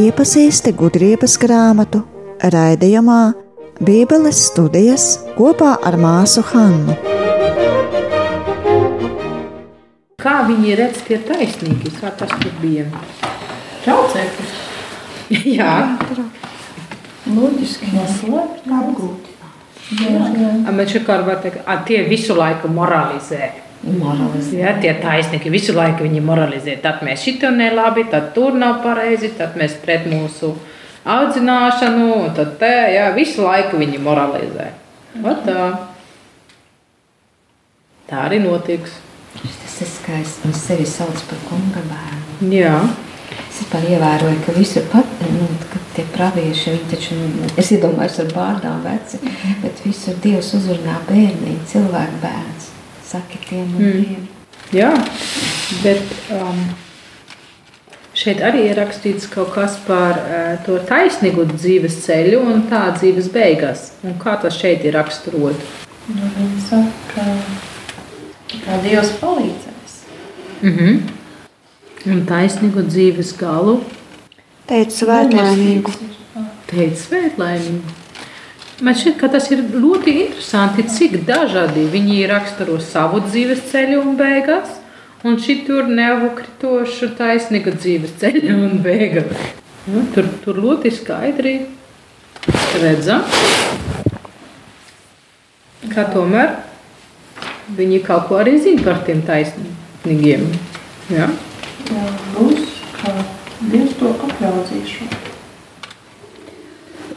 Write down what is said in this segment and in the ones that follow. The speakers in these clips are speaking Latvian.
iepazīsti gudrības grāmatu raidījumā Bībeles studijas kopā ar māsu Hannu. Kā viņi redz tie taisnīgi, kā tas tur bija? Traucēklis. Jā, Loģiski. Apgūt. Jā, jā. bet šeit kā var teikt, a, tie visu laiku moralizē. Moralizē. Ja, tie taisnīgi visu laiku viņi moralizē. Tad mēs šito nelabi, tad tur nav pareizi, tad mēs pret mūsu audzināšanu, tad te, jā, visu laiku viņi moralizē. Ot tā. tā arī notiks. Tas ir skaisti. Un sevi sauc par kunga bērnu. Jā, Es vispār ievēroju, ka visur pat, nu, tie pravieši, viņi taču, nu, es iedomājos ar bārdām veci, bet visur Dievs uzrunā bērniņu, cilvēku bērns. Saki tiem un Mm. tiem. jā. bet um, šeit arī ir rakstīts kaut kas par uh, to taisnīgu dzīves ceļu un tā dzīves beigas. Un kā tas šeit ir raksturot? Nu, viņi saka, ka Dievs palīdzēs. Mm -hmm. Un taisnīgu dzīves galu Teicu, svētlaimīgu. teica svētlaimīgu. Man šķiet, ka tas ir ļoti interesanti, cik dažādi viņi raksturo savu dzīves ceļu un beigas, un šitur nevokritošu taisnīgu dzīves ceļu un beigas. Nu, tur, tur ļoti skaidri redzam, ka tomēr viņi kaut ko arī zina par tiem taisnīgiem. Ja? Jā, būs, kā Dievs to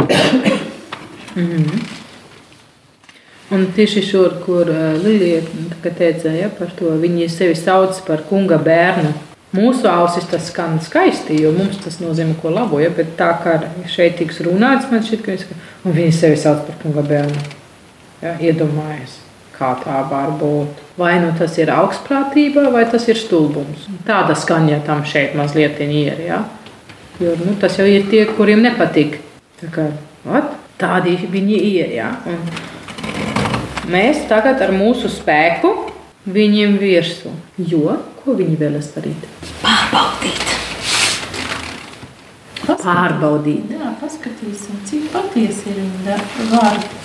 apjaudzīšu. Un tieši šur, kur uh, Lilija teica ja, par to, viņi sevi sauc par kunga bērnu. Mūsu ausis tas skan skaisti, jo mums tas nozīmē ko labo, ja, bet tā kā šeit tiks runāts, man šķiet, ka un viņi sevi sauc par kunga bērnu. Ja, iedomājies, kā tā var būt. Vai nu tas ir augstprātība, vai tas ir stulbums. Tāda skaņa tam šeit mazliet ir. Ja? Jo, nu, tas jau ir tie, kuriem nepatīk. Tā kā, vat, tādi viņi ir. Ja? Un mēs tagad ar mūsu spēku viņiem virsū. Jo, ko viņi vēlas darīt? Pārbaudīt. Pārbaudīt. Jā, paskatīsim, cik patiesi ir viņa vārdi.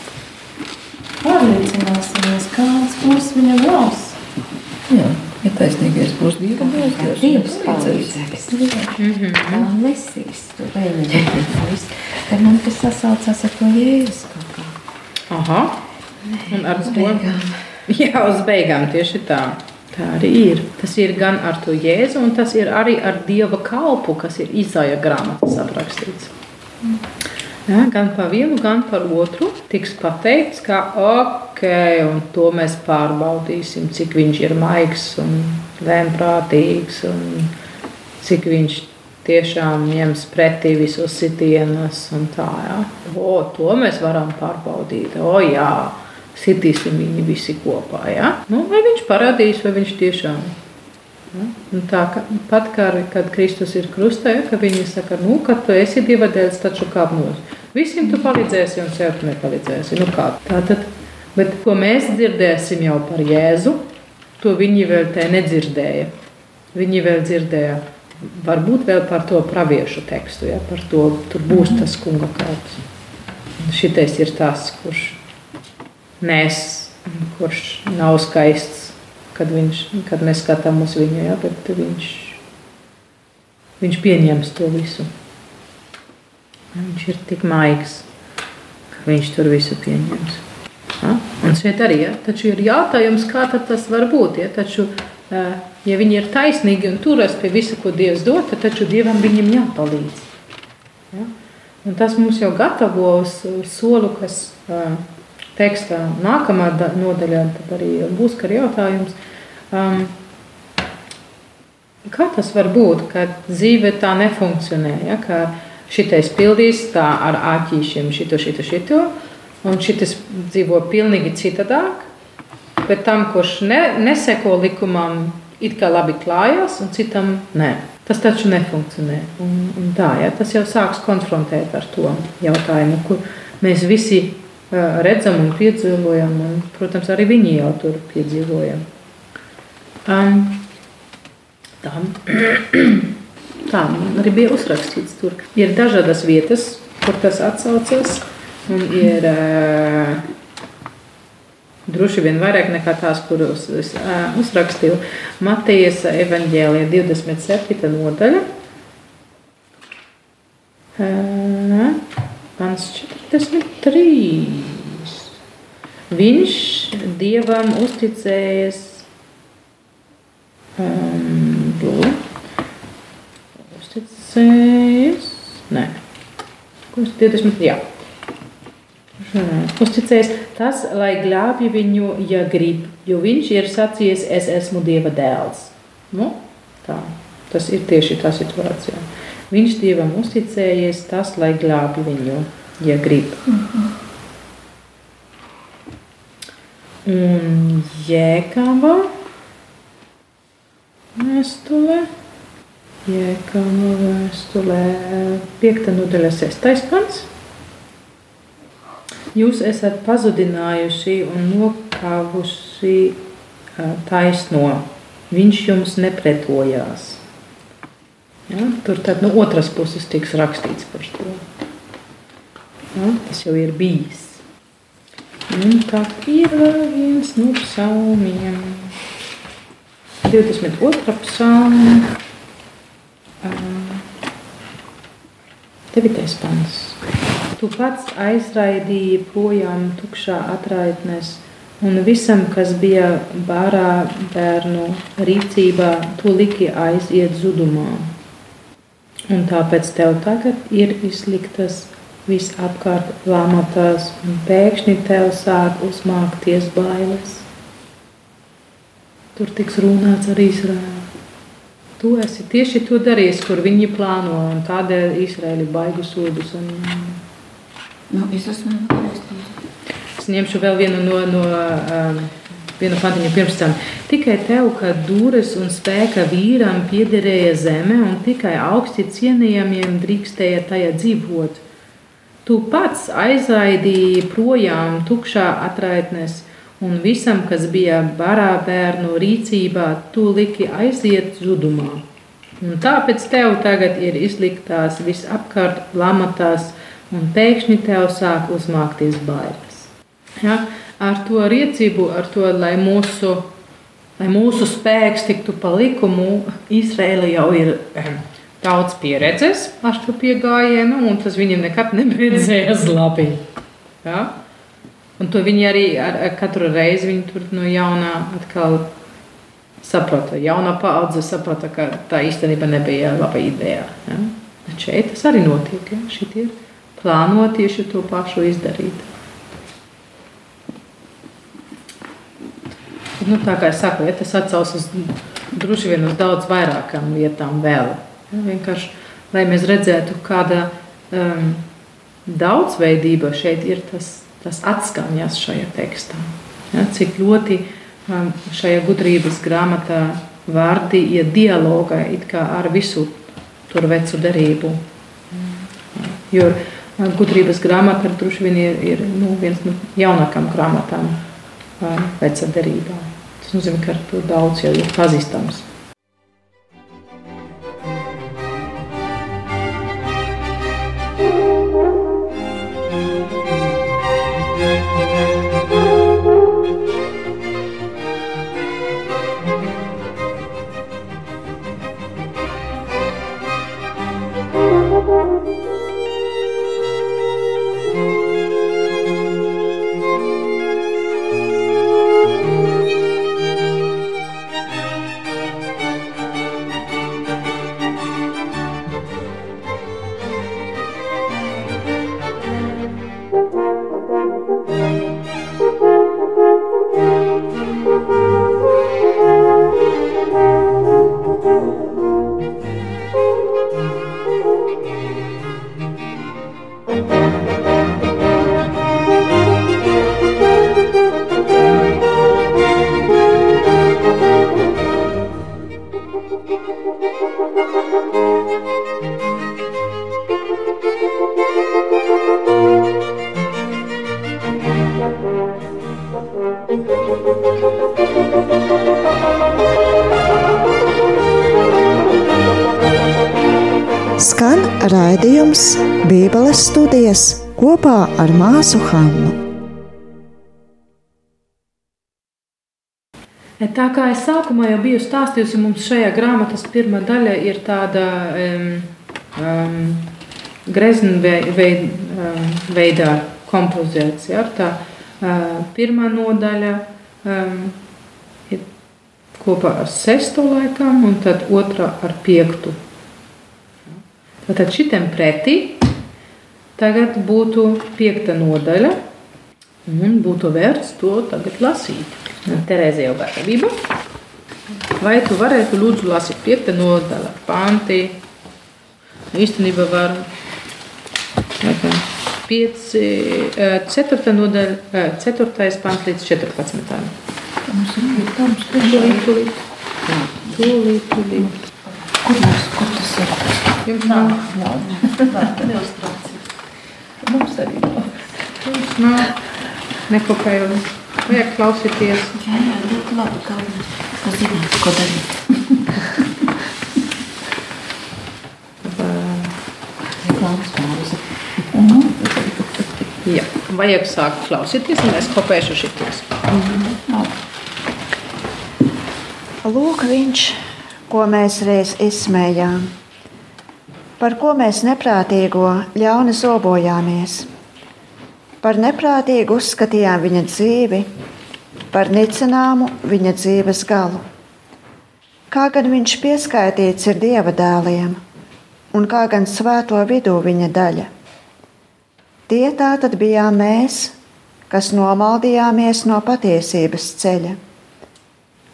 Pārliecināsimies, kāds būs viņa valsts. Jā, ja taisnīgais būs Dieva dēls, Dievs palīdzēs. Tā nesīs to eņģeļu. Tad man tas sasaucās ar to Jēzus kaut kā. Aha. Un ar to Beigām. Jā, uz beigām tieši tā. Tā arī ir. Tas ir gan ar to jēzu, un tas ir arī ar dieva kalpu, kas ir izaja grāmatas aprakstīts. Ja, gan par vienu, gan par otru tiks pateikts, ka ok, un to mēs pārbaudīsim, cik viņš ir maigs un lēmprātīgs, un cik viņš tiešām ņems pretī visos sitienus un tā. Ja. O, to mēs varam pārbaudīt. O, jā, sitīsim viņu visi kopā. Ja. Nu, vai viņš parādīs, vai viņš tiešām ir. Un Tā ka pat kā, kad Kristus ir krustā, ja, ka viņi saka, nu, ka tu esi dieva dēls, taču kāp nos. Visiem tu palīdzēsi, un sev tu nepalīdzēsi. Nu, kā? Tātad, bet ko mēs dzirdēsim jau par Jēzu, to viņi vēl te nedzirdēja. Viņi vēl dzirdēja, varbūt vēl par to praviešu tekstu, ja, par to, tur būs tas kunga kalps. Šitais ir tas, kurš nes, kurš nav skaists, kad, viņš, kad mēs skatām uz viņu, ja, bet viņš, viņš pieņems to visu. Viņš ir tik maigs, ka viņš tur visu pieņems. Ja? Un šeit arī ja? Taču ir jautājums, kā tas var būt. Ja? Taču, ja viņi ir taisnīgi un turas pie visa, ko Dievs dod, tad taču Dievam viņam jāpalīdz. Ja? Un tas mums jau gatavo uz, uz soli, kas tekstā nākamā da- nodaļā arī būs jautājums. Um, kā tas var būt, ka dzīve tā nefunkcionē? Ja? Šitais pildīs tā ar āķīšiem šito, šito, šito, un šitas dzīvo pilnīgi citādāk, bet tam, kurš ne, neseko likumam, it kā labi klājās, un citam nē. Tas taču nefunkcionē. Un, un tā, ja, tas jau sāks konfrontēt ar to jautājumu, kur mēs visi uh, redzam un piedzīvojam, un, protams, arī viņi jau tur piedzīvojam. Um, tā. tā arī bija uzrakstīts. Tur ir dažādas vietas, kur tas atsaucas. Un ir uh, droši vien vairāk nekā tās, kuras es uh, uzrakstīju. Matejas evanģēlija 27. nodaļa. Uh, pants 43. Viņš dievam uzticējies. Um, lūdzu, uzticējies. Nē, kurš 20? Jā. Uzticējies tas, lai glābj viņu, ja grib, jo viņš ir sacījis, es esmu Dieva dēls. Nu, tā, tas ir tieši tā situācija. Viņš Dievam uzticējies tas, lai glābj viņu, ja grib. Mm -hmm. Un jēkava vēstulē, jēkava vēstulē, piekta nodaļa, sestais pants. Jūs esat pazudinājuši un nokāvuši taisno. Viņš jums nepretojās. Ja, tur tad no otras puses tiks rakstīts par to. Ja, tas jau ir bijis. Un tā ir viens no psalmiem. 22. psalma. 9. pants. Tu pats aizraidīji projām tukšā atraitnes, un visam, kas bija bārā bērnu rīcībā, tu liki aiziet zudumā. Un tāpēc tev tagad ir izliktas visapkārt lāmatās, un pēkšņi tev sāk uzmākties bailes. Tur tiks runāts ar Izraēlu. Tu esi tieši to darījis, kur viņi plāno, un tādēļ Izraēli baigu sodus. Un, Nu, es esmu. Es ņemšu vēl vienu no, no um, vienu pantiņu pirms tam. Tikai tev, kā dūres un spēka vīram, piederēja zeme, un tikai augsti cienījamiem drīkstēja tajā dzīvot. Tu pats aizraidīji projām tukšā atraitnes, un visam, kas bija barā bērnu rīcībā, tu liki aiziet zudumā. Un tāpēc tev tagad ir izliktās visapkārt lamatās un pēkšņi tev sāk uzmākties bailes. Ja? Ar to riecību, ar to, lai mūsu, lai mūsu spēks tiktu pa likumu, Izraela jau ir daudz pieredzes ar šo piegājienu, un tas viņam nekad nebeidzējās labi. Ja? Un to viņi arī ar, ar katru reizi tur no jaunā atkal saprata. Jaunā paudze saprata, ka tā īstenībā nebija laba ideja. Ja? Bet šeit tas arī notiek. Ja? Šitie ir plāno tieši to pašu izdarīt. Nu, tā kā es saku, ja tas atsaucas droši vien uz daudz vairākām lietām vēl. Ja, vienkārši, lai mēs redzētu, kāda um, daudzveidība šeit ir, tas, tas atskaņas šajā tekstā. Ja, cik ļoti um, šajā gudrības grāmatā vārdi ir dialogā ar visu tur vecu derību. Jo Gudrības grāmata droši vien ir, ir nu, viens no jaunākajām grāmatām vecā derībā. Tas nozīmē, ka ar to daudz jau ir pazīstams. Bībeles studijas kopā ar māsu Hannu. Tā kā es sākumā jau biju stāstījusi, mums šajā grāmatas pirmā daļa ir tāda um, um, grezna veid, um, veidā kompozīcija. Tā uh, pirmā nodaļa um, ir kopā ar sesto laikam, un tad otrā ar piektu. Tad šitam pretī tagad būtu piekta nodaļa, un būtu vērts to tagad lasīt. Terēze jau gatavība. Vai tu varētu lūdzu lasīt piekta nodaļa, panti? Īstenībā var. Pieci, ceturta nodaļa, ceturtais pants līdz 14. Mums ir pietams, Tūlīt, tūlīt. Tūlīt. Kur mums, kur tas ir? Jums nav, Nav, nav ilustrācijas. Mums arī nav. jums nav nekopējumi. Vajag klausīties. Jā, jā, ļoti labi, ka ka zināt, ko darīt. Reklāmas pauze. Jā, vajag sākt klausīties, un es kopēšu šitos. Lūk, viņš, ko mēs reiz izsmējām, par ko mēs neprātīgo ļauni zobojāmies. Par neprātīgu uzskatījām viņa dzīvi, par nicināmu viņa dzīves galu. Kā gan viņš pieskaitīts ir dieva dēliem, un kā gan svēto vidū viņa daļa. Tie tā tad bijām mēs, kas nomaldījāmies no patiesības ceļa,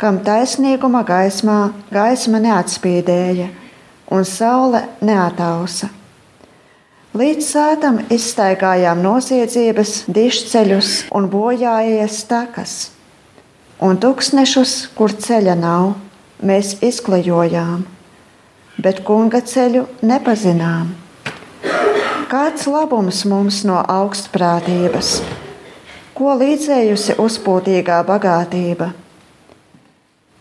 kam taisnīguma gaismā gaisma neatspīdēja un saule neatausa. Līdz sētam izstaigājām noziedzības dišceļus un bojājies takas, un tūkstnešus, kur ceļa nav, mēs izklejojām, bet kunga ceļu nepazinām. Kāds labums mums no augstprātības, ko līdzējusi uzpūtīgā bagātība?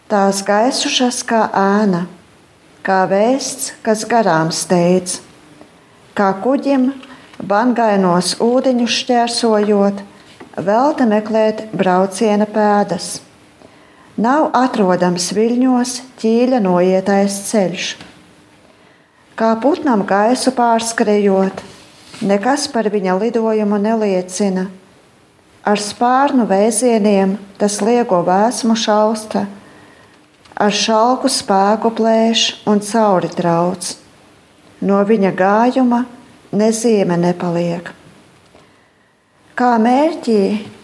Tās gaisušas kā ēna, kā vēsts, kas garām steidz kā kuģim, bangainos ūdeņus šķērsojot, velta meklēt brauciena pēdas. Nav atrodams viļņos ķīļa noietais ceļš. Kā putnam gaisu pārskrējot, nekas par viņa lidojumu neliecina. Ar spārnu vēzieniem tas liego vēsmu šausta, ar šalku spēku plēš un cauri trauc no viņa gājuma nezīme nepaliek. Kā mērķī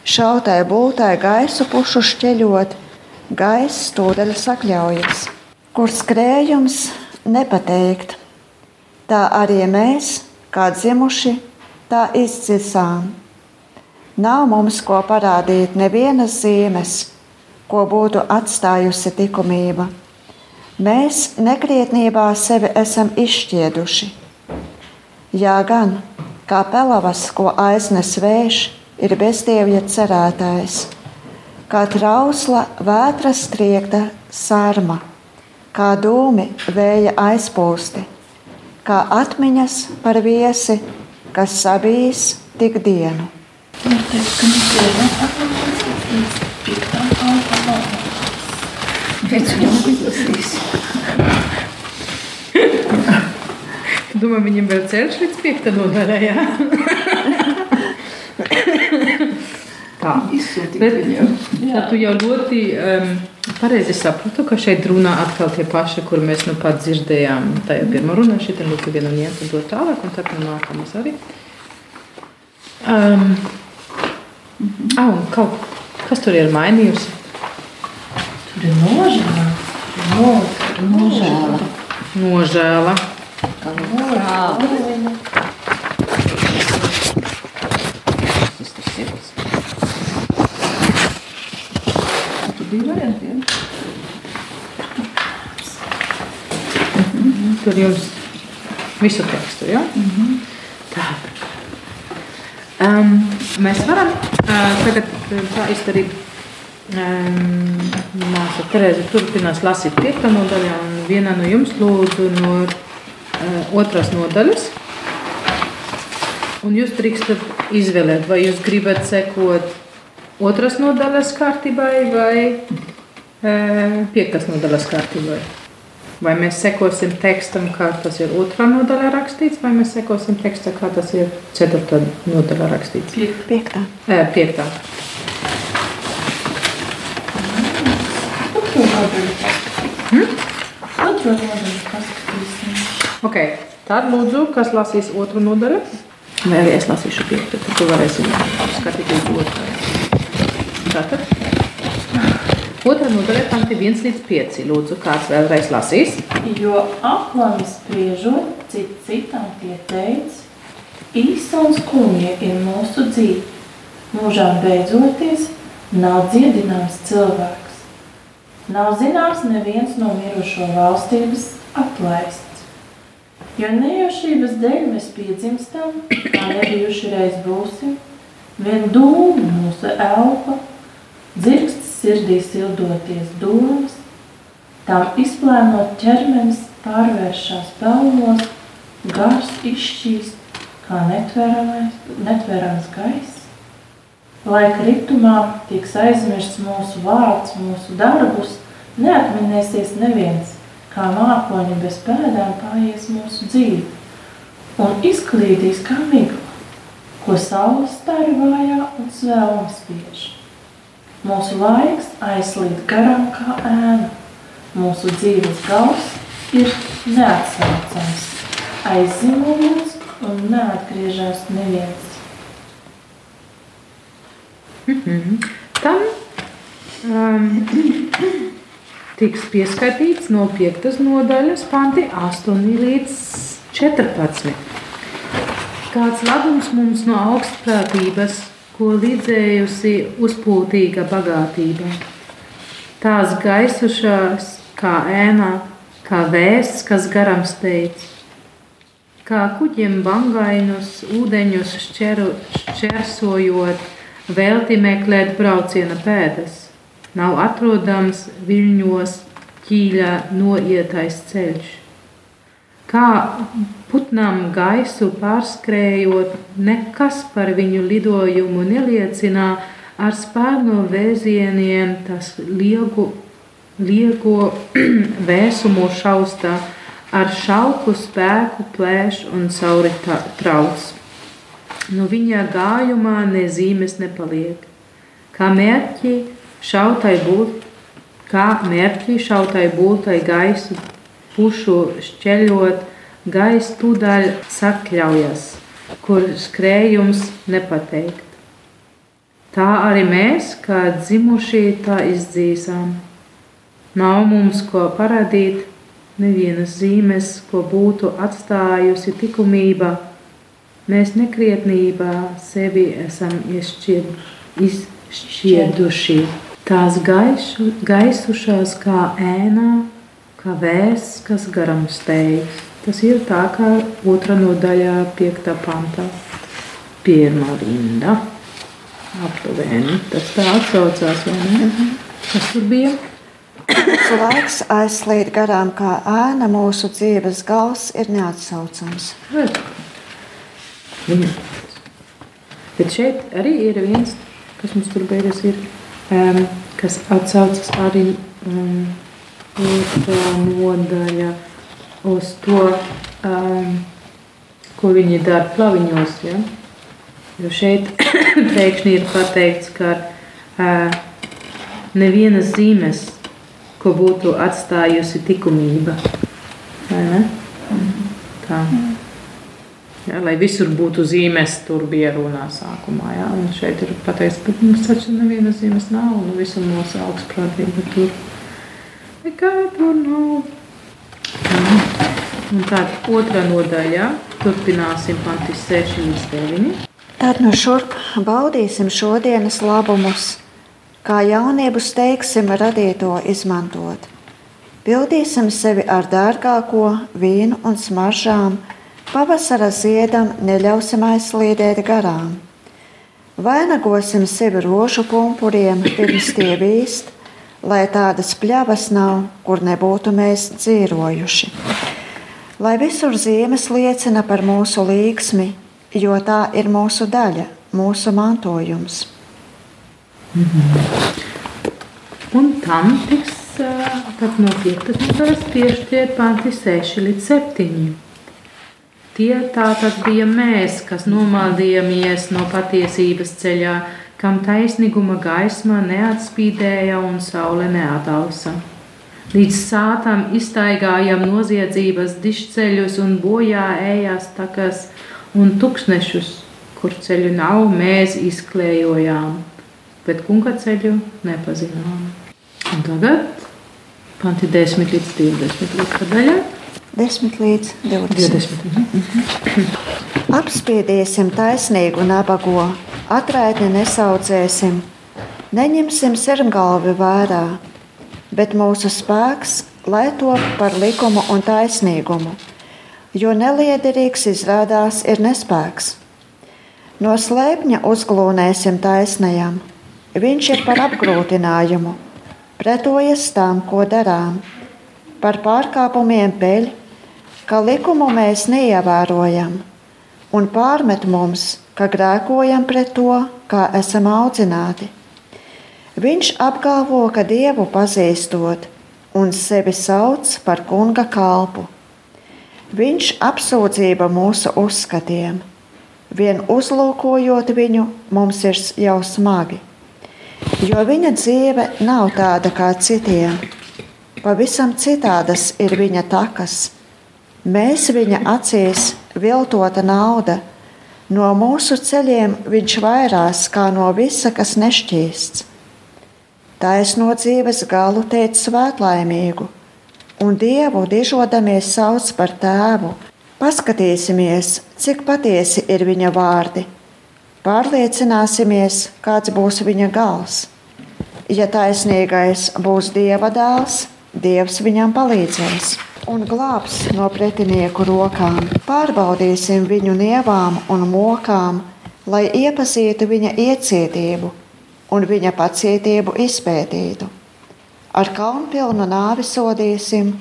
šautai būtai gaisu pušu šķeļot, gaisa tūdaļ sakļaujas, kur skrējums nepateikt. Tā arī mēs, kā dzimuši, tā izdzisām. Nav mums ko parādīt nevienas zīmes, ko būtu atstājusi likumība Mēs nekrietnībā sevi esam izšķieduši. Jā, gan kā pelavas, ko aiznes vējš, ir bezdievja cerētājs, kā trausla vētras striekta sarma, kā dūmi vēja aizpūsti, kā atmiņas par viesi, kas sabīs tik dienu. Teikt, ka mums ir atlasīts piektā pāntā Pēc viņam izlasīs. Domāju, viņam vēl ceļš līdz piekta nodaļai. jā? Tā. Izsūtīt viņam. tad tu jau ļoti um, pareizi sapratu, ka šeit runā atkal tie paši, kur mēs nu pat dzirdējām. Tā jau pirmā runā, šī ir lūk viena un iet un dot tālāk, un tad no nākamās arī. Um, ah, un kaut kas tur ir mainījusi. Tur ir nožēla. Nožēla. Nožēla. Varianti, jā? Tur jums visu tekstu, ja? Mm -hmm. Tā. Um, mēs varam uh, tagad uh, tā izdarīt. Um, māsa Terēze turpinās lasīt piekto nodaļu, un viena no jums lūdzu no uh, otrās nodaļas. Un jūs drīkstat izvēlēt, vai jūs gribat sekot otras nodaļas kārtībai vai e, piektas nodaļas kārtībai. Vai mēs sekosim tekstam, kā tas ir otrā nodaļā rakstīts, vai mēs sekosim tekstam, kā tas ir ceturtā nodaļā rakstīts? Piektā. E, piektā. Otro nodaļu paskatīsim. Okay. Tad lūdzu, kas lasīs otru nodaļu? Vai arī es lasīšu piekto, tad tu varēsi skatīt līdz otrajai. Tātad. Otra nodaļa panti 1 līdz 5. Lūdzu, kāds vēlreiz lasīs? Jo aplam spriežot, cit citam tie teica, īsa un skumja ir mūsu dzīve. Mūžām beidzoties, nav dziedināms cilvēks. Nav zināms neviens no mirušo valstības atlaists. Jo nejaušības dēļ mēs piedzimstam, kā nebijuši reiz būsim, vien dūmu mūsu elpa, dzirksts sirdī sildoties domas, tām izplēnot ķermenis pārvēršās pelnos, gars izšķīst, kā netverams gaiss. Laika ritumā tiks aizmirsts mūsu vārds, mūsu darbus, neatminēsies neviens, kā mākoņi bez pēdām paies mūsu dzīve, un izklīdīs kā migla, ko saules stari vājā un svēlma spiež. Mūsu laiks aizslīd garām kā ēna, mūsu dzīves gals ir neatsaucams, aizzimulots un neatgriežas neviens. Tam um, tiks pieskaitīts no 5. nodaļas, panti 8 līdz 14. Kāds labums mums no augstprātības, ko līdzējusi uzpūtīga bagātība. Tās gaisušās kā ēnā, kā vēsts, kas garam steidz. Kā kuģiem bangainus ūdeņus šķeru, šķersojot, Velti meklēt brauciena pēdas, nav atrodams viļņos ķīļā noietais ceļš. Kā putnām gaisu pārskrējot, nekas par viņu lidojumu neliecina, ar spārno vēzieniem tas liegu, liego vēsumu šaustā, ar šauku spēku plēš un cauri trauc. No nu, viņa gājumā nezīmes nepaliek. Kā mērķi šautai būt, kā mērķi šautai būtai gaisu pušu šķeļot, gaisa tūdaļ sakļaujas, kur skrējums nepateikt. Tā arī mēs, kā dzimušie, tā izdzīsām. Nav mums ko parādīt, nevienas zīmes, ko būtu atstājusi likumība Mēs nekrietnībā sevi esam izšķieduši. Tās gaišu, gaisušās kā ēnā, kā vēsts, kas garam steigts. Tas ir tā kā otrā nodaļā, piekta pantā. Pirmā rinda. Aptuveni. Tas tā atsaucās, vai ne? Mhm. Kas tur bija? Laiks aizslīd garām kā ēna, mūsu dzīves gals ir neatsaucams. Bet. Viņa. Bet šeit arī ir viens, kas mums tur beigas ir, um, kas atsaucas arī um, otrā nodaļa uz to, um, ko viņi dara plaviņos. Ja? Jo šeit pēkšņi ir pateikts, ka uh, nevienas zīmes, ko būtu atstājusi likumība. Tā. Ja, lai visur būtu zīmes, tur bija runā sākumā. Ja, un šeit ir pateikts, ka mums taču nevienas zīmes nav, un visur mūsu augstprātība tur. Nekā tur nav. Ja. Un tāda otrā nodaļa, turpināsim panti 6 līdz 9. Tad no šurp baudīsim šodienas labumus, kā jaunību steigsim radīto izmantot. Pildīsim sevi ar dārgāko vīnu un smaržām, Pavasara ziedam neļausim aizslīdēt garām. Vainagosim sevi rožu pumpuriem pirms tie vīst, lai tādas pļavas nav, kur nebūtu mēs dzīvojuši. Lai visur zīmes liecina par mūsu līgsmi, jo tā ir mūsu daļa, mūsu mantojums. Un tam tiks tad no 15. nodaļas piešķirt panti 6 līdz 7. Tie tātad bija mēs, kas nomaldījāmies no patiesības ceļā, kam taisnīguma gaisma neatspīdēja un saule neatausa. Līdz sātam iztaigājam noziedzības dišceļus un bojā ejās takas un tūkstnešus, kur ceļu nav, mēs izklējojām, bet kunga ceļu nepazinām. Un tagad panti 10 līdz 20 līdz daļai. 10 līdz 20. 20. Apspiedīsim taisnīgu nabago, atraitni nesaudzēsim, neņemsim sirmgalvi vērā, bet mūsu spēks lai top par likumu un taisnīgumu, jo neliederīgs izrādās ir nespēks. No slēpņa uzglūnēsim taisnajam, viņš ir par apgrūtinājumu, pretojas tam, ko darām, par pārkāpumiem peļ, ka likumu mēs neievērojam, un pārmet mums, ka grēkojam pret to, kā esam audzināti. Viņš apgalvo, ka dievu pazīstot un sevi sauc par kunga kalpu. Viņš apsūdzība mūsu uzskatiem, vien uzlūkojot viņu, mums ir jau smagi, jo viņa dzīve nav tāda kā citiem. Pavisam citādas ir viņa takas. Mēs viņa acīs viltota nauda, no mūsu ceļiem viņš vairās kā no visa, kas nešķīsts. Taisno dzīves galu teica svētlaimīgu, un Dievu dižodamies sauc par tēvu. Paskatīsimies, cik patiesi ir viņa vārdi. Pārliecināsimies, kāds būs viņa gals. Ja taisnīgais būs Dieva dēls, Dievs viņam palīdzēs un glābs no pretinieku rokām. Pārbaudīsim viņu nievām un mokām, lai iepazītu viņa iecietību un viņa pacietību izpētītu. Ar kaunpilnu nāvi sodīsim,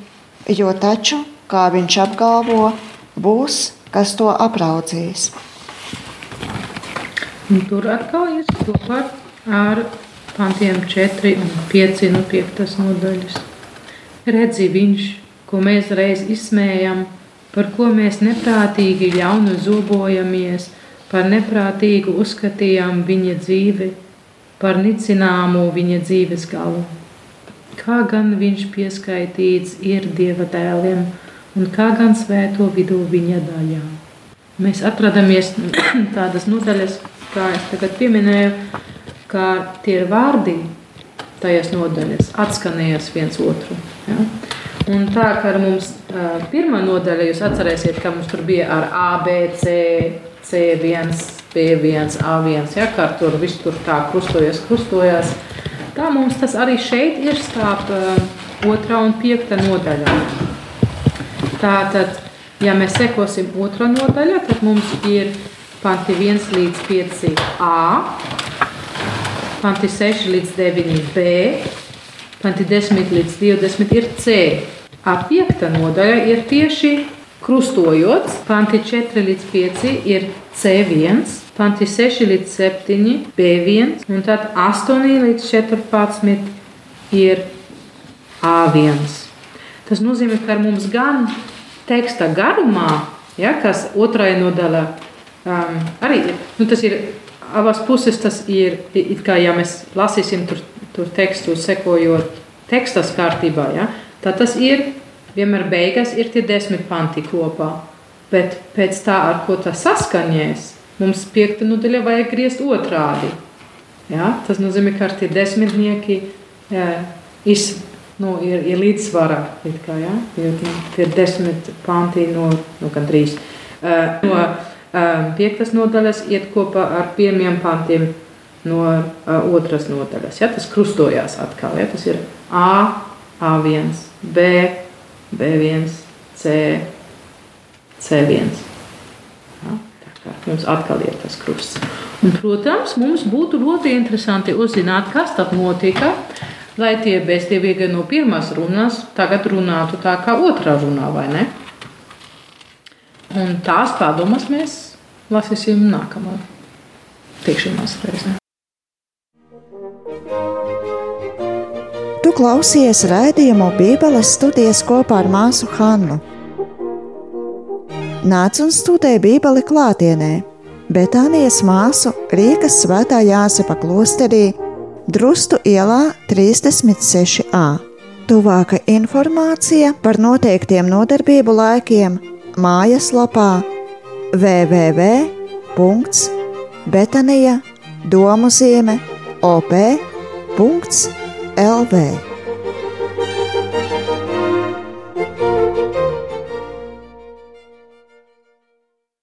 jo taču, kā viņš apgalvo, būs, kas to apraudzīs. Un tur atkal ir kopā ar pantiem 4 un 5 no 5 nodaļas. Redzi viņš, ko mēs reiz izsmējam, par ko mēs neprātīgi ļaunu zobojamies, par neprātīgu uzskatījām viņa dzīvi par nicināmu viņa dzīves galu. Kā gan viņš pieskaitīts ir dieva dēliem, un kā gan svēto vidū viņa daļā. Mēs atrodamies tādas nodaļas, kā es tagad pieminēju, kā tie vārdi tajās nodaļas atskanējas viens otru. Ja? Un tā kā mums uh, pirmā nodaļa, jūs atcerēsiet, ka mums tur bija ar A, B, C, C1, P1, A1, ja, kā tur viss tur tā krustojas, krustojās. Tā mums tas arī šeit ir starp uh, otrā un piekta nodaļā. Tātad, ja mēs sekosim otrā nodaļā, tad mums ir panti 1 līdz 5a, panti 6 līdz 9b, panti 10 līdz 20 ir c. A piekta nodaļa ir tieši krustojot, panti 4 līdz 5 ir C1, panti 6 līdz 7 B1, un tad 8 līdz 14 ir A1. Tas nozīmē, ka mums gan teksta garumā, ja, kas otrai nodaļā um, arī ir, nu, tas ir abās puses, tas ir, it kā ja mēs lasīsim tur, tur tekstu sekojot tekstas kārtībā, ja, tad tas ir vienmēr beigās ir tie desmit panti kopā. Bet pēc tā, ar ko tas saskaņēs, mums piekta nodaļa vajag griezt otrādi. Ja? Tas nozīmē, ka tie desmitnieki jā, iz, nu, ir, ir līdzsvarā. Kā, ja? Jo nu, tie ir desmit panti no, no gandrīz. No piektas nodaļas iet kopā ar pirmiem pantiem no otras nodaļas. Ja? Tas krustojās atkal. Ja? Tas ir A, A1, B, B1, C, C1. Ja, mums atkal ir tas krusts. Un, protams, mums būtu ļoti interesanti uzzināt, kas tad notika, lai tie bezdievīgie no pirmās runas tagad runātu tā kā otrā runā, vai ne? Un tās pārdomas mēs lasīsim nākamā tikšanās reizē. Klausies raidījumu Bībeles studijas kopā ar māsu Hannu. Nāc un studē Bībeli klātienē, Betānijas māsu Rīgas svētā Jāsepa klosterī, Drustu ielā 36a. Tuvāka informācija par noteiktiem nodarbību laikiem mājaslapā www.betanija domu zīme op.lv